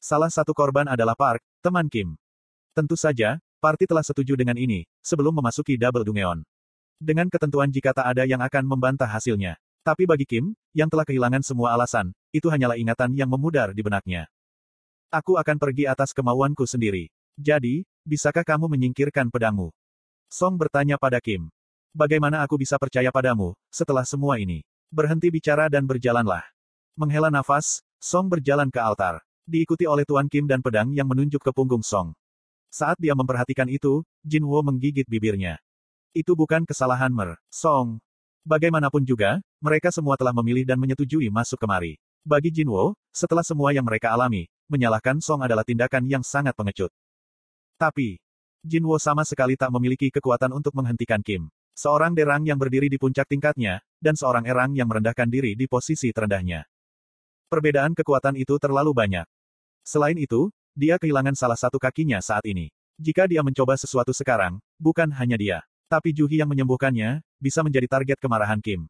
Salah satu korban adalah Park, teman Kim. Tentu saja, party telah setuju dengan ini, sebelum memasuki Double Dungeon. Dengan ketentuan jika tak ada yang akan membantah hasilnya. Tapi bagi Kim, yang telah kehilangan semua alasan, itu hanyalah ingatan yang memudar di benaknya. Aku akan pergi atas kemauanku sendiri. Jadi, bisakah kamu menyingkirkan pedangmu? Song bertanya pada Kim. Bagaimana aku bisa percaya padamu, setelah semua ini? Berhenti bicara dan berjalanlah. Menghela nafas, Song berjalan ke altar diikuti oleh Tuan Kim dan pedang yang menunjuk ke punggung Song. Saat dia memperhatikan itu, Jin Wo menggigit bibirnya. Itu bukan kesalahan Mer. Song. Bagaimanapun juga, mereka semua telah memilih dan menyetujui masuk kemari. Bagi Jin Wo, setelah semua yang mereka alami, menyalahkan Song adalah tindakan yang sangat pengecut. Tapi, Jin Wo sama sekali tak memiliki kekuatan untuk menghentikan Kim. Seorang derang yang berdiri di puncak tingkatnya, dan seorang erang yang merendahkan diri di posisi terendahnya. Perbedaan kekuatan itu terlalu banyak. Selain itu, dia kehilangan salah satu kakinya saat ini. Jika dia mencoba sesuatu sekarang, bukan hanya dia, tapi Juhi yang menyembuhkannya, bisa menjadi target kemarahan Kim.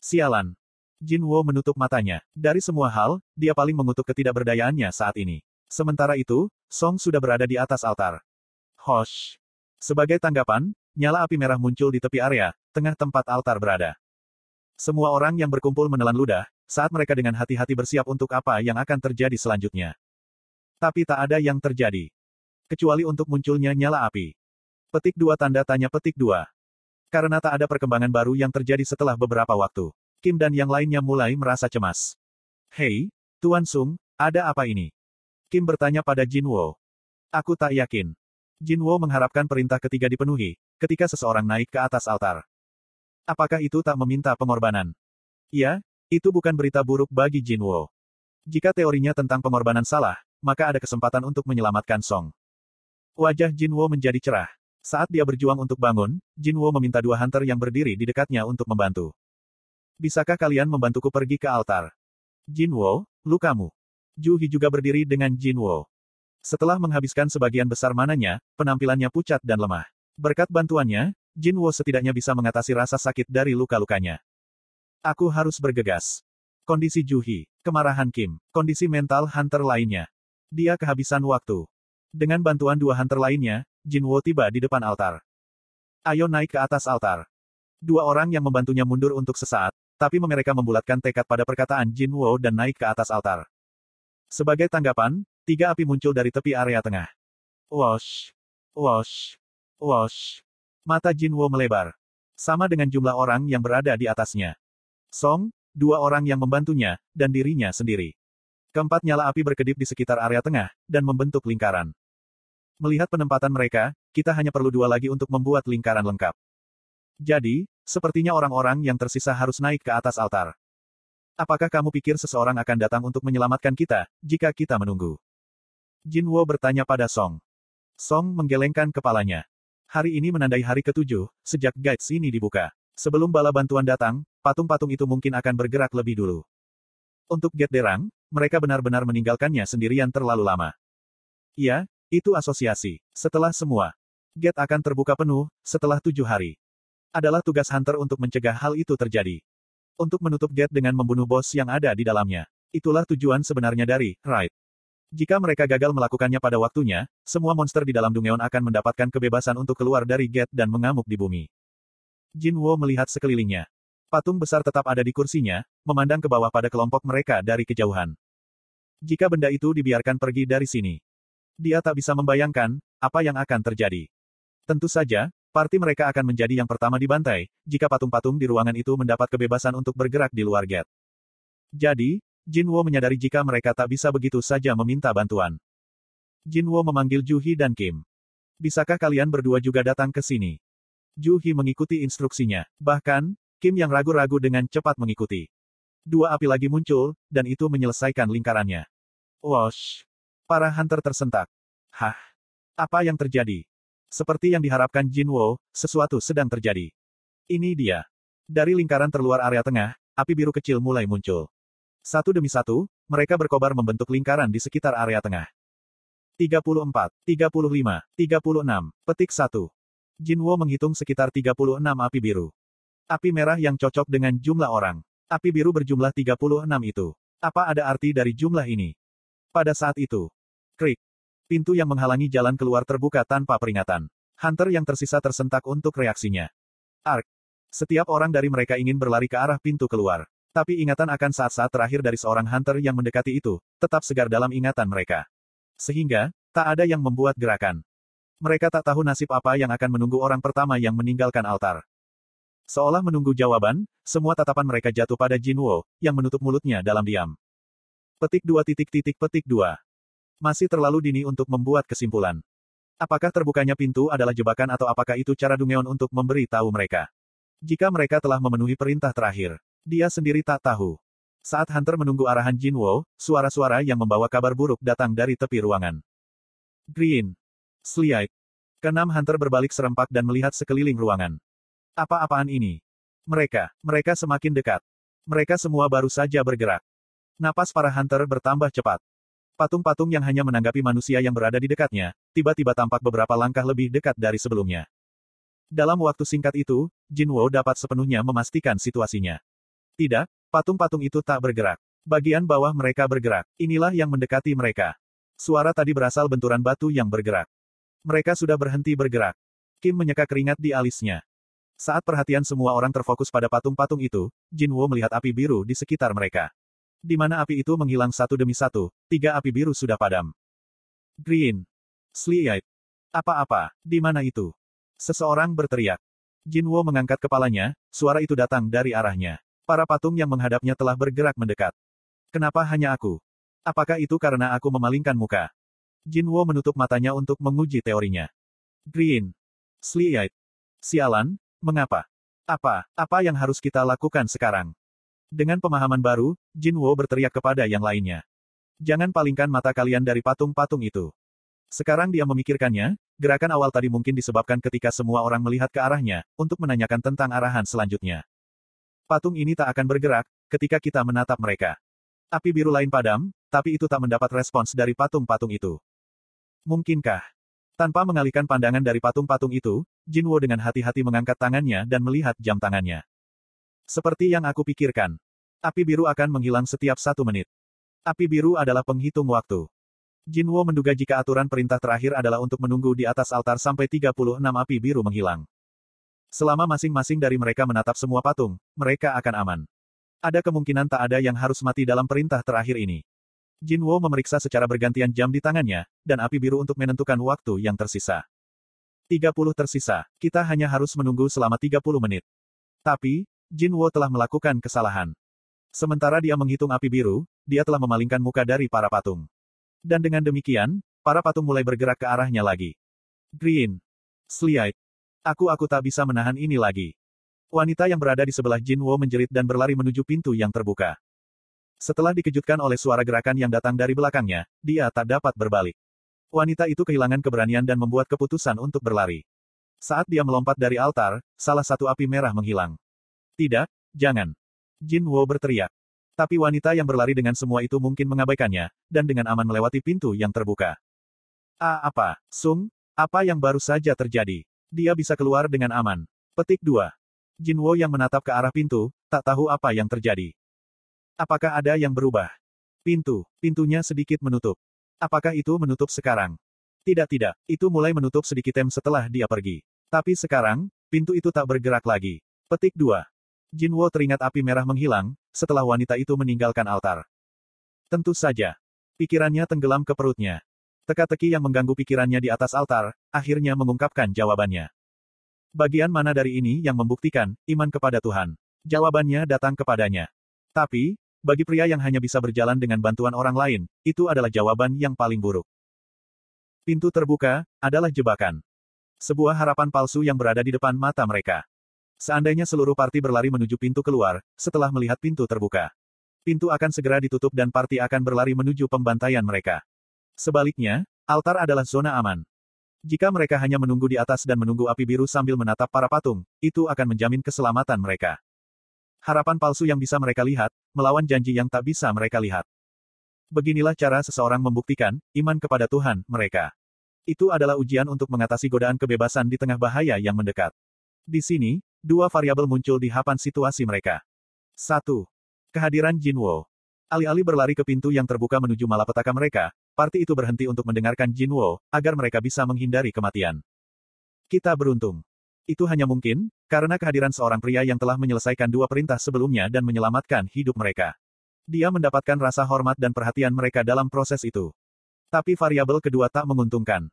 Sialan. Jin Wo menutup matanya. Dari semua hal, dia paling mengutuk ketidakberdayaannya saat ini. Sementara itu, Song sudah berada di atas altar. Hosh. Sebagai tanggapan, nyala api merah muncul di tepi area, tengah tempat altar berada. Semua orang yang berkumpul menelan ludah, saat mereka dengan hati-hati bersiap untuk apa yang akan terjadi selanjutnya. Tapi tak ada yang terjadi. Kecuali untuk munculnya nyala api. Petik dua tanda tanya petik dua. Karena tak ada perkembangan baru yang terjadi setelah beberapa waktu. Kim dan yang lainnya mulai merasa cemas. Hei, Tuan Sung, ada apa ini? Kim bertanya pada Jin Wo. Aku tak yakin. Jin Wo mengharapkan perintah ketiga dipenuhi, ketika seseorang naik ke atas altar. Apakah itu tak meminta pengorbanan? Iya, itu bukan berita buruk bagi Jin Wo. Jika teorinya tentang pengorbanan salah, maka ada kesempatan untuk menyelamatkan Song. Wajah Jin Wo menjadi cerah. Saat dia berjuang untuk bangun, Jin Wo meminta dua hunter yang berdiri di dekatnya untuk membantu. Bisakah kalian membantuku pergi ke altar? Jin Wo, lukamu. Ju Hi juga berdiri dengan Jin Wo. Setelah menghabiskan sebagian besar mananya, penampilannya pucat dan lemah. Berkat bantuannya, Jin Wo setidaknya bisa mengatasi rasa sakit dari luka-lukanya. Aku harus bergegas. Kondisi Juhi, kemarahan Kim, kondisi mental hunter lainnya. Dia kehabisan waktu. Dengan bantuan dua hunter lainnya, Jin Wo tiba di depan altar. Ayo naik ke atas altar. Dua orang yang membantunya mundur untuk sesaat, tapi mereka membulatkan tekad pada perkataan Jin Wo dan naik ke atas altar. Sebagai tanggapan, tiga api muncul dari tepi area tengah. Wash. Wash. Wash. Mata Jin Wo melebar. Sama dengan jumlah orang yang berada di atasnya. Song, dua orang yang membantunya, dan dirinya sendiri. Keempat nyala api berkedip di sekitar area tengah, dan membentuk lingkaran. Melihat penempatan mereka, kita hanya perlu dua lagi untuk membuat lingkaran lengkap. Jadi, sepertinya orang-orang yang tersisa harus naik ke atas altar. Apakah kamu pikir seseorang akan datang untuk menyelamatkan kita, jika kita menunggu? Jin Wo bertanya pada Song. Song menggelengkan kepalanya. Hari ini menandai hari ketujuh, sejak guides ini dibuka. Sebelum bala bantuan datang, patung-patung itu mungkin akan bergerak lebih dulu. Untuk Get Derang, mereka benar-benar meninggalkannya sendirian terlalu lama. Iya, itu asosiasi. Setelah semua, Get akan terbuka penuh, setelah tujuh hari. Adalah tugas Hunter untuk mencegah hal itu terjadi. Untuk menutup Get dengan membunuh bos yang ada di dalamnya. Itulah tujuan sebenarnya dari Right. Jika mereka gagal melakukannya pada waktunya, semua monster di dalam Dungeon akan mendapatkan kebebasan untuk keluar dari Get dan mengamuk di bumi. Jin Wo melihat sekelilingnya. Patung besar tetap ada di kursinya, memandang ke bawah pada kelompok mereka dari kejauhan. Jika benda itu dibiarkan pergi dari sini, dia tak bisa membayangkan apa yang akan terjadi. Tentu saja, parti mereka akan menjadi yang pertama dibantai, jika patung-patung di ruangan itu mendapat kebebasan untuk bergerak di luar gate. Jadi, Jin Wo menyadari jika mereka tak bisa begitu saja meminta bantuan. Jin Wo memanggil Juhi dan Kim. Bisakah kalian berdua juga datang ke sini? Ju Hi mengikuti instruksinya. Bahkan, Kim yang ragu-ragu dengan cepat mengikuti. Dua api lagi muncul, dan itu menyelesaikan lingkarannya. Wash. Para hunter tersentak. Hah? Apa yang terjadi? Seperti yang diharapkan Jin Wo, sesuatu sedang terjadi. Ini dia. Dari lingkaran terluar area tengah, api biru kecil mulai muncul. Satu demi satu, mereka berkobar membentuk lingkaran di sekitar area tengah. 34, 35, 36, petik 1. Jinwo menghitung sekitar 36 api biru. Api merah yang cocok dengan jumlah orang. Api biru berjumlah 36 itu. Apa ada arti dari jumlah ini? Pada saat itu, Krik. Pintu yang menghalangi jalan keluar terbuka tanpa peringatan. Hunter yang tersisa tersentak untuk reaksinya. Ark. Setiap orang dari mereka ingin berlari ke arah pintu keluar. Tapi ingatan akan saat-saat terakhir dari seorang hunter yang mendekati itu, tetap segar dalam ingatan mereka. Sehingga, tak ada yang membuat gerakan. Mereka tak tahu nasib apa yang akan menunggu orang pertama yang meninggalkan altar. Seolah menunggu jawaban, semua tatapan mereka jatuh pada Jinwo, yang menutup mulutnya dalam diam. Petik dua titik titik petik dua. Masih terlalu dini untuk membuat kesimpulan. Apakah terbukanya pintu adalah jebakan atau apakah itu cara Dungeon untuk memberi tahu mereka? Jika mereka telah memenuhi perintah terakhir, dia sendiri tak tahu. Saat Hunter menunggu arahan Jinwo, suara-suara yang membawa kabar buruk datang dari tepi ruangan. Green. Slight. Kenam Hunter berbalik serempak dan melihat sekeliling ruangan. Apa-apaan ini? Mereka, mereka semakin dekat. Mereka semua baru saja bergerak. Napas para Hunter bertambah cepat. Patung-patung yang hanya menanggapi manusia yang berada di dekatnya, tiba-tiba tampak beberapa langkah lebih dekat dari sebelumnya. Dalam waktu singkat itu, Jinwo dapat sepenuhnya memastikan situasinya. Tidak, patung-patung itu tak bergerak. Bagian bawah mereka bergerak. Inilah yang mendekati mereka. Suara tadi berasal benturan batu yang bergerak. Mereka sudah berhenti bergerak. Kim menyeka keringat di alisnya. Saat perhatian semua orang terfokus pada patung-patung itu, Jinwo melihat api biru di sekitar mereka. Di mana api itu menghilang satu demi satu, tiga api biru sudah padam. Green. Slight. Apa-apa, di mana itu? Seseorang berteriak. Jinwo mengangkat kepalanya, suara itu datang dari arahnya. Para patung yang menghadapnya telah bergerak mendekat. Kenapa hanya aku? Apakah itu karena aku memalingkan muka? Jinwo menutup matanya untuk menguji teorinya. Green. Slight. Sialan, mengapa? Apa, apa yang harus kita lakukan sekarang? Dengan pemahaman baru, Jinwo berteriak kepada yang lainnya. Jangan palingkan mata kalian dari patung-patung itu. Sekarang dia memikirkannya, gerakan awal tadi mungkin disebabkan ketika semua orang melihat ke arahnya, untuk menanyakan tentang arahan selanjutnya. Patung ini tak akan bergerak, ketika kita menatap mereka. Api biru lain padam, tapi itu tak mendapat respons dari patung-patung itu. Mungkinkah? Tanpa mengalihkan pandangan dari patung-patung itu, Jinwo dengan hati-hati mengangkat tangannya dan melihat jam tangannya. Seperti yang aku pikirkan. Api biru akan menghilang setiap satu menit. Api biru adalah penghitung waktu. Jinwo menduga jika aturan perintah terakhir adalah untuk menunggu di atas altar sampai 36 api biru menghilang. Selama masing-masing dari mereka menatap semua patung, mereka akan aman. Ada kemungkinan tak ada yang harus mati dalam perintah terakhir ini. Jinwo memeriksa secara bergantian jam di tangannya, dan api biru untuk menentukan waktu yang tersisa. 30 tersisa, kita hanya harus menunggu selama 30 menit. Tapi, Jinwo telah melakukan kesalahan. Sementara dia menghitung api biru, dia telah memalingkan muka dari para patung. Dan dengan demikian, para patung mulai bergerak ke arahnya lagi. Green. Slight. Aku-aku tak bisa menahan ini lagi. Wanita yang berada di sebelah Jinwo menjerit dan berlari menuju pintu yang terbuka. Setelah dikejutkan oleh suara gerakan yang datang dari belakangnya, dia tak dapat berbalik. Wanita itu kehilangan keberanian dan membuat keputusan untuk berlari. Saat dia melompat dari altar, salah satu api merah menghilang. Tidak, jangan. Jin Wo berteriak. Tapi wanita yang berlari dengan semua itu mungkin mengabaikannya, dan dengan aman melewati pintu yang terbuka. Ah apa, Sung? Apa yang baru saja terjadi? Dia bisa keluar dengan aman. Petik 2. Jin Wo yang menatap ke arah pintu, tak tahu apa yang terjadi. Apakah ada yang berubah? Pintu, pintunya sedikit menutup. Apakah itu menutup sekarang? Tidak-tidak, itu mulai menutup sedikit tem setelah dia pergi. Tapi sekarang, pintu itu tak bergerak lagi. Petik 2. Jinwo teringat api merah menghilang, setelah wanita itu meninggalkan altar. Tentu saja. Pikirannya tenggelam ke perutnya. Teka-teki yang mengganggu pikirannya di atas altar, akhirnya mengungkapkan jawabannya. Bagian mana dari ini yang membuktikan, iman kepada Tuhan? Jawabannya datang kepadanya. Tapi, bagi pria yang hanya bisa berjalan dengan bantuan orang lain, itu adalah jawaban yang paling buruk. Pintu terbuka, adalah jebakan. Sebuah harapan palsu yang berada di depan mata mereka. Seandainya seluruh parti berlari menuju pintu keluar, setelah melihat pintu terbuka. Pintu akan segera ditutup dan parti akan berlari menuju pembantaian mereka. Sebaliknya, altar adalah zona aman. Jika mereka hanya menunggu di atas dan menunggu api biru sambil menatap para patung, itu akan menjamin keselamatan mereka. Harapan palsu yang bisa mereka lihat, melawan janji yang tak bisa mereka lihat. Beginilah cara seseorang membuktikan iman kepada Tuhan mereka. Itu adalah ujian untuk mengatasi godaan kebebasan di tengah bahaya yang mendekat. Di sini, Dua variabel muncul di hapan situasi mereka. 1. Kehadiran Jinwo. Alih-alih berlari ke pintu yang terbuka menuju malapetaka mereka, parti itu berhenti untuk mendengarkan Jinwo, agar mereka bisa menghindari kematian. Kita beruntung. Itu hanya mungkin, karena kehadiran seorang pria yang telah menyelesaikan dua perintah sebelumnya dan menyelamatkan hidup mereka. Dia mendapatkan rasa hormat dan perhatian mereka dalam proses itu. Tapi variabel kedua tak menguntungkan.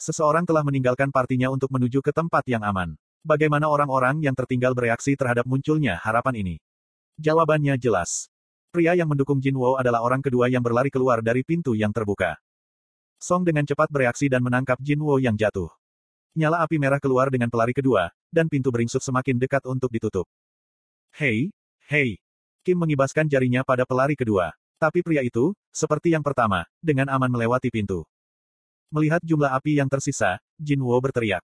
Seseorang telah meninggalkan partinya untuk menuju ke tempat yang aman. Bagaimana orang-orang yang tertinggal bereaksi terhadap munculnya harapan ini? Jawabannya jelas. Pria yang mendukung Jinwo adalah orang kedua yang berlari keluar dari pintu yang terbuka. Song dengan cepat bereaksi dan menangkap Jinwo yang jatuh. Nyala api merah keluar dengan pelari kedua, dan pintu beringsut semakin dekat untuk ditutup. Hei, hei. Kim mengibaskan jarinya pada pelari kedua. Tapi pria itu, seperti yang pertama, dengan aman melewati pintu. Melihat jumlah api yang tersisa, Jinwo berteriak.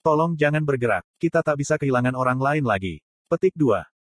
Tolong jangan bergerak, kita tak bisa kehilangan orang lain lagi. Petik 2.